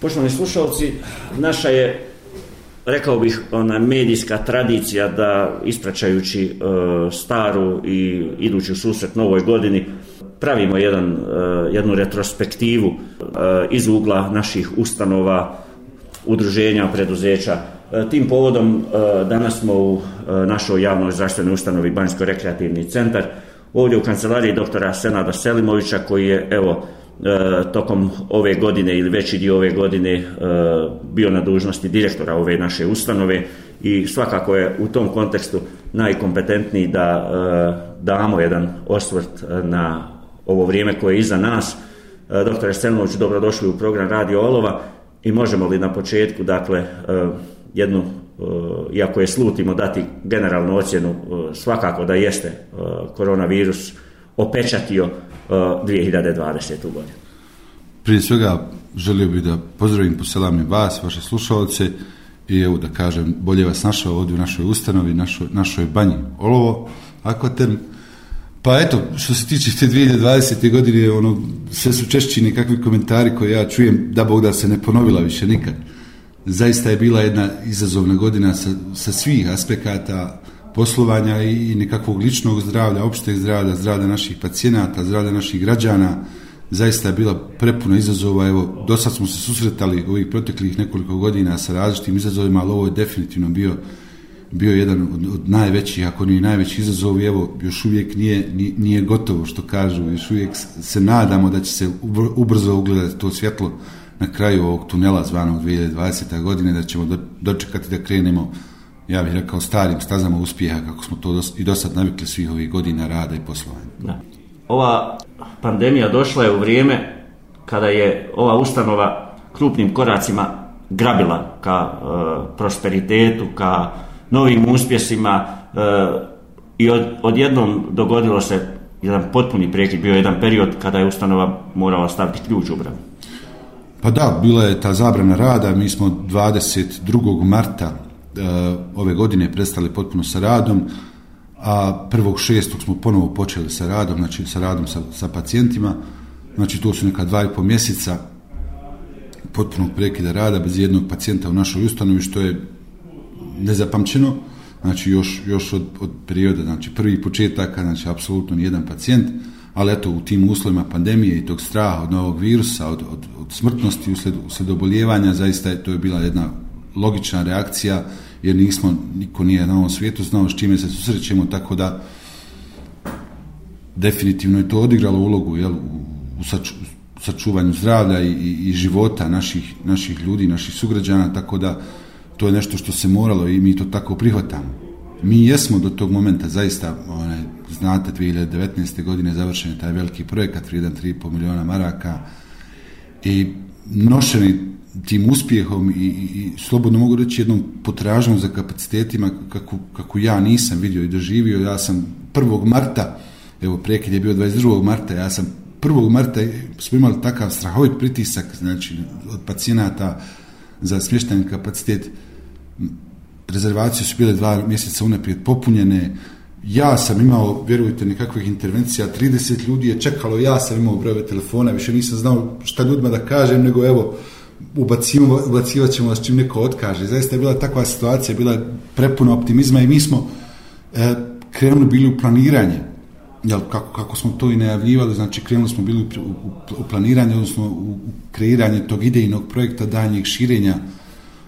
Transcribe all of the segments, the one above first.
Poštovani slušalci, naša je, rekao bih, ona medijska tradicija da ispraćajući e, staru i idući u susret novoj godini, pravimo jedan, e, jednu retrospektivu e, iz ugla naših ustanova, udruženja, preduzeća. E, tim povodom e, danas smo u e, našoj javnoj zdravstvenoj ustanovi Banjsko-rekreativni centar, ovdje u kancelariji doktora Senada Selimovića koji je, evo, e, tokom ove godine ili veći dio ove godine e, bio na dužnosti direktora ove naše ustanove i svakako je u tom kontekstu najkompetentniji da e, damo jedan osvrt na ovo vrijeme koje je iza nas. E, doktore Selimović, dobrodošli u program Radio Olova i možemo li na početku, dakle, e, jednu, e, iako je slutimo dati generalnu ocjenu, svakako da jeste koronavirus opečatio 2020. godinu. Prije svega želio bih da pozdravim poselam i vas, vaše slušalce i evo da kažem bolje vas našao ovdje u našoj ustanovi, našoj, našoj banji Olovo, Akvaterm. Pa eto, što se tiče te 2020. godine, ono, sve su češći nekakvi komentari koje ja čujem, da Bog da se ne ponovila više nikad. Zaista je bila jedna izazovna godina sa, sa svih aspekata, poslovanja i nekakvog ličnog zdravlja, opšteg zdravlja, zdravlja naših pacijenata, zdravlja naših građana, zaista je bila prepuna izazova. Evo, do sad smo se susretali ovih proteklih nekoliko godina sa različitim izazovima, ali ovo je definitivno bio bio jedan od, od najvećih, ako nije najveći izazov, evo, još uvijek nije, nije gotovo, što kažu, još uvijek se nadamo da će se ubrzo ugledati to svjetlo na kraju ovog tunela zvanog 2020. godine, da ćemo dočekati da krenemo ja bih rekao, starim stazama uspjeha, kako smo to dos, i do sad navikli svih ovih godina rada i poslovanja. Da. Ova pandemija došla je u vrijeme kada je ova ustanova krupnim koracima grabila ka e, prosperitetu, ka novim uspjesima e, i od, odjednom dogodilo se jedan potpuni prekid, bio jedan period kada je ustanova morala staviti ključ u bravu. Pa da, bila je ta zabrana rada, mi smo 22. marta E, ove godine prestali potpuno sa radom, a prvog šestog smo ponovo počeli sa radom, znači sa radom sa, sa pacijentima, znači to su neka dva i po mjeseca potpunog prekida rada bez jednog pacijenta u našoj ustanovi, što je nezapamćeno, znači još, još od, od perioda, znači prvi početaka, znači apsolutno ni jedan pacijent, ali eto u tim uslovima pandemije i tog straha od novog virusa, od, od, od smrtnosti usled, usled oboljevanja, zaista je to je bila jedna logična reakcija jer nismo, niko nije na ovom svijetu znao s čime se susrećemo, tako da definitivno je to odigralo ulogu jel, u, u saču, sačuvanju zdravlja i, i, i života naših, naših ljudi, naših sugrađana, tako da to je nešto što se moralo i mi to tako prihvatamo. Mi jesmo do tog momenta zaista, onaj, znate, 2019. godine završen je taj veliki projekat, vrijedan 3,5 miliona maraka i nošeni tim uspjehom i, i, i slobodno mogu reći jednom potražnom za kapacitetima kako, kako ja nisam vidio i doživio. Ja sam 1. marta, evo prekid je bio 22. marta, ja sam 1. marta smo imali takav strahovit pritisak znači, od pacijenata za smještajni kapacitet. Rezervacije su bile dva mjeseca unaprijed popunjene. Ja sam imao, vjerujte, nekakvih intervencija, 30 ljudi je čekalo, ja sam imao brojeve telefona, više nisam znao šta ljudima da kažem, nego evo, ubacivat ćemo vas čim neko otkaže. Zaista je bila takva situacija, bila je prepuna optimizma i mi smo e, krenuli bili u planiranje. Jel, kako, kako smo to i najavljivali, znači krenuli smo bili u, u, u planiranje, odnosno u, u kreiranje tog idejnog projekta danjeg širenja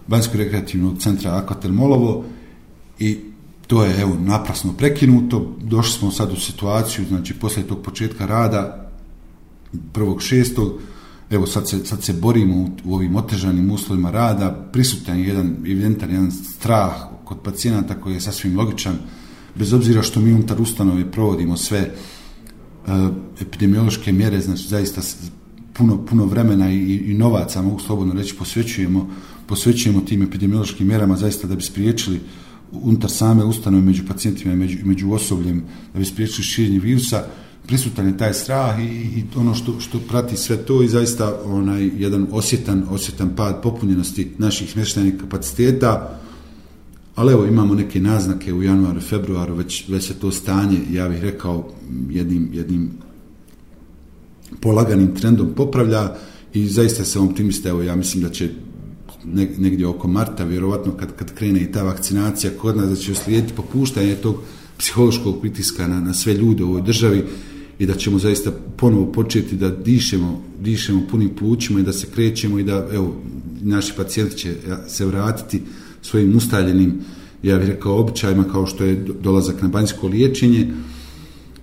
Banjsko-rekreativnog centra Akvatermolovo i to je evo naprasno prekinuto. Došli smo sad u situaciju, znači posle tog početka rada prvog šestog, evo sad se, sad se borimo u, u ovim otežanim uslovima rada, prisutan je jedan evidentan jedan strah kod pacijenata koji je sasvim logičan, bez obzira što mi unutar ustanove provodimo sve uh, epidemiološke mjere, znači zaista puno, puno vremena i, i novaca, mogu slobodno reći, posvećujemo, posvećujemo tim epidemiološkim mjerama zaista da bi spriječili unutar same ustanove među pacijentima i među, među osobljem, da bi spriječili širenje virusa, prisutan je taj strah i, i ono što, što prati sve to i zaista onaj jedan osjetan, osjetan pad popunjenosti naših smještajnih kapaciteta, ali evo imamo neke naznake u januaru, februaru, već, već se to stanje, ja bih rekao, jednim, jednim polaganim trendom popravlja i zaista sam optimista, evo ja mislim da će negdje oko marta, vjerovatno kad, kad krene i ta vakcinacija kod nas, da će uslijediti popuštanje tog psihološkog pritiska na, na sve ljude u ovoj državi i da ćemo zaista ponovo početi da dišemo, dišemo punim plućima i da se krećemo i da evo, naši pacijenti će se vratiti svojim ustaljenim ja bih rekao običajima kao što je dolazak na banjsko liječenje.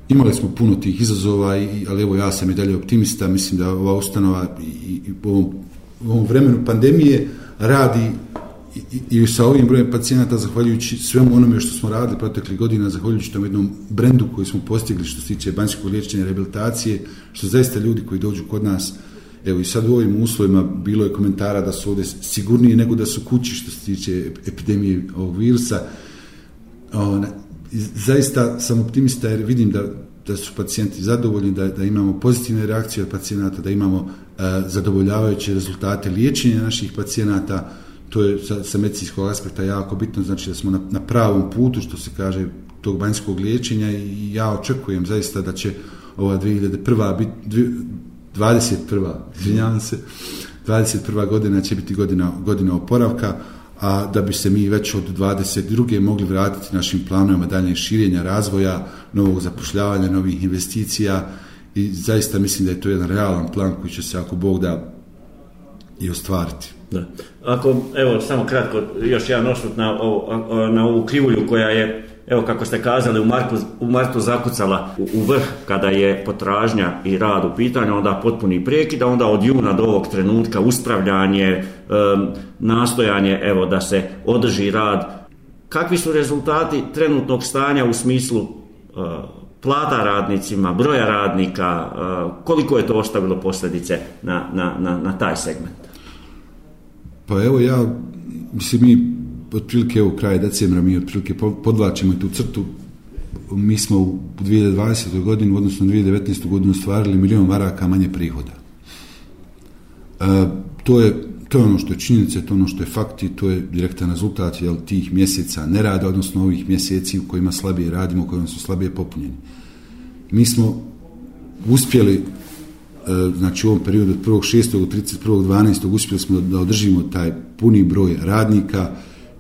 Imali smo puno tih izazova, i, ali evo ja sam i dalje optimista, mislim da ova ustanova i, i u, ovom, u ovom vremenu pandemije radi i, i sa ovim brojem pacijenata, zahvaljujući svemu onome što smo radili protekli godina, zahvaljujući tom jednom brendu koji smo postigli što se tiče banjskog liječenja i rehabilitacije, što zaista ljudi koji dođu kod nas, evo i sad u ovim uslovima bilo je komentara da su ovdje sigurnije nego da su kući što se tiče epidemije ovog virusa. Ona, zaista sam optimista jer vidim da, da su pacijenti zadovoljni, da, da imamo pozitivne reakcije od pacijenata, da imamo e, zadovoljavajuće rezultate liječenja naših pacijenata, to je sa, sa medicinskog aspekta jako bitno, znači da smo na, na pravom putu, što se kaže, tog banjskog liječenja i ja očekujem zaista da će ova 2001. biti 21. izvinjavam se 21. godina će biti godina, godina oporavka a da bi se mi već od 22. mogli vratiti našim planovima dalje širenja, razvoja, novog zapošljavanja, novih investicija i zaista mislim da je to jedan realan plan koji će se ako Bog da i ostvariti. Da. Ako, evo, samo kratko, još jedan osvrt na, na ovu krivulju koja je, evo kako ste kazali, u, Marku, u Martu zakucala u, u vrh kada je potražnja i rad u pitanju, onda potpuni prekid, onda od juna do ovog trenutka uspravljanje, um, nastojanje, evo, da se održi rad. Kakvi su rezultati trenutnog stanja u smislu uh, plata radnicima, broja radnika, e, koliko je to ostavilo posljedice na, na, na, na taj segment? Pa evo ja, mislim mi otprilike u kraj decembra mi otprilike podvlačimo tu crtu mi smo u 2020. godinu odnosno 2019. godinu stvarili milion maraka manje prihoda. E, to je to je ono što je činjenice, to je ono što je fakti, to je direktan rezultat jel, tih mjeseca nerada, odnosno ovih mjeseci u kojima slabije radimo, u kojima su slabije popunjeni. Mi smo uspjeli e, znači u ovom periodu od 1.6. do 31.12. uspjeli smo da održimo taj puni broj radnika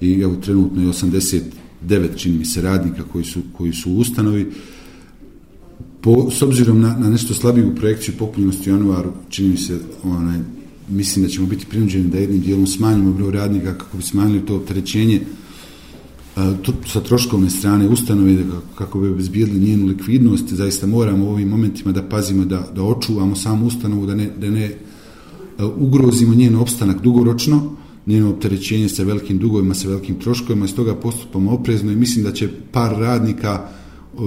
i evo trenutno je 89 čini mi se radnika koji su, koji su u ustanovi. Po, s obzirom na, na nešto slabiju projekciju popunjenosti u januaru, čini mi se, onaj, mislim da ćemo biti prinuđeni da jednim dijelom smanjimo broj radnika kako bi smanjili to opterećenje e, sa troškovne strane ustanove kako bi obezbijedili njenu likvidnost zaista moramo u ovim momentima da pazimo da, da očuvamo samu ustanovu da ne, da ne e, ugrozimo njen opstanak dugoročno njeno opterećenje sa velikim dugovima sa velikim troškovima i stoga postupamo oprezno i mislim da će par radnika e,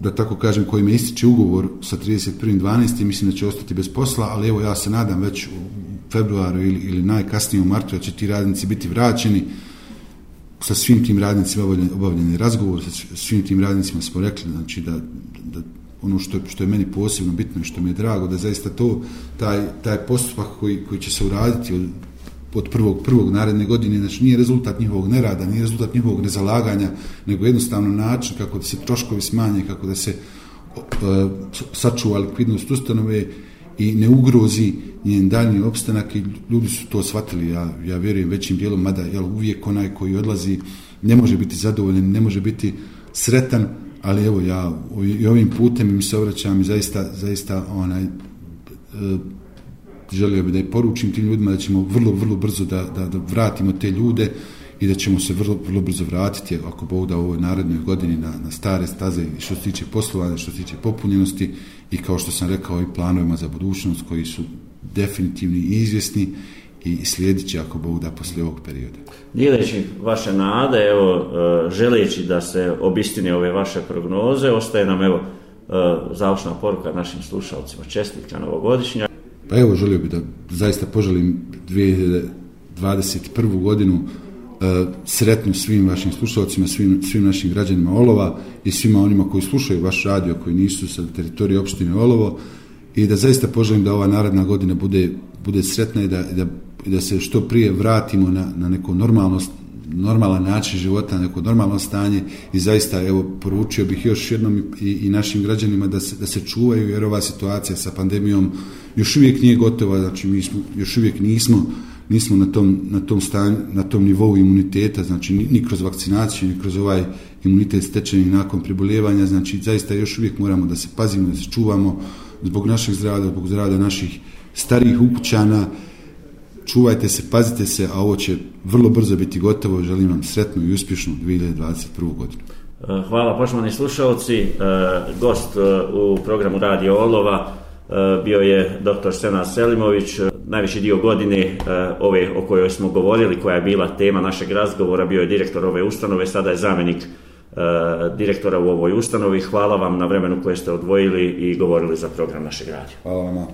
da tako kažem kojima ističe ugovor sa 31.12. mislim da će ostati bez posla ali evo ja se nadam već februaru ili, ili najkasnije u martu da će ti radnici biti vraćeni. Sa svim tim radnicima obavljeni razgovor, sa svim tim radnicima smo rekli znači da, da ono što, što je meni posebno bitno i što mi je drago, da zaista to, taj, taj postupak koji, koji će se uraditi od, od prvog, prvog naredne godine, znači nije rezultat njihovog nerada, nije rezultat njihovog nezalaganja, nego jednostavno način kako da se troškovi smanje, kako da se uh, sačuva likvidnost ustanove i ne ugrozi njen daljni opstanak i ljudi su to shvatili, ja, ja vjerujem većim dijelom, mada jel, uvijek onaj koji odlazi ne može biti zadovoljen, ne može biti sretan, ali evo ja i ovim putem mi se obraćam i zaista, zaista onaj, e, želio bi da je poručim tim ljudima da ćemo vrlo, vrlo brzo da, da, da vratimo te ljude i da ćemo se vrlo, vrlo brzo vratiti ako Bog da u ovoj narednoj godini na, na stare staze što se tiče poslovanja, što se tiče popunjenosti i kao što sam rekao i planovima za budućnost koji su definitivni i izvjesni i slijedit će ako Bog da poslije ovog perioda. Dijeleći vaše nade, evo, e, želeći da se obistine ove vaše prognoze, ostaje nam evo e, završna poruka našim slušalcima čestitka novogodišnja. Pa evo, želio bih da zaista poželim 2021. godinu sretno sretnu svim vašim slušalcima, svim, svim našim građanima Olova i svima onima koji slušaju vaš radio, koji nisu sa teritorije opštine Olovo. I da zaista poželim da ova narodna godina bude, bude sretna i da, da, da se što prije vratimo na, na neko normalnost, normalan način života, neko normalno stanje. I zaista evo poručio bih još jednom i, i našim građanima da se, da se čuvaju jer ova situacija sa pandemijom još uvijek nije gotova, znači mi smo, još uvijek nismo nismo na tom, na tom, stanju, na tom nivou imuniteta, znači ni, ni kroz vakcinaciju, ni kroz ovaj imunitet stečeni nakon priboljevanja, znači zaista još uvijek moramo da se pazimo, da se čuvamo zbog našeg zdravlja, zbog zdravlja naših starih ukućana, čuvajte se, pazite se, a ovo će vrlo brzo biti gotovo. Želim vam sretnu i uspješnu 2021. godinu. E, hvala poštovani slušalci. E, gost e, u programu Radio Olova bio je dr. Sena Selimović najveći dio godine e, ove o kojoj smo govorili, koja je bila tema našeg razgovora, bio je direktor ove ustanove, sada je zamjenik e, direktora u ovoj ustanovi. Hvala vam na vremenu koje ste odvojili i govorili za program našeg radija. Hvala vam.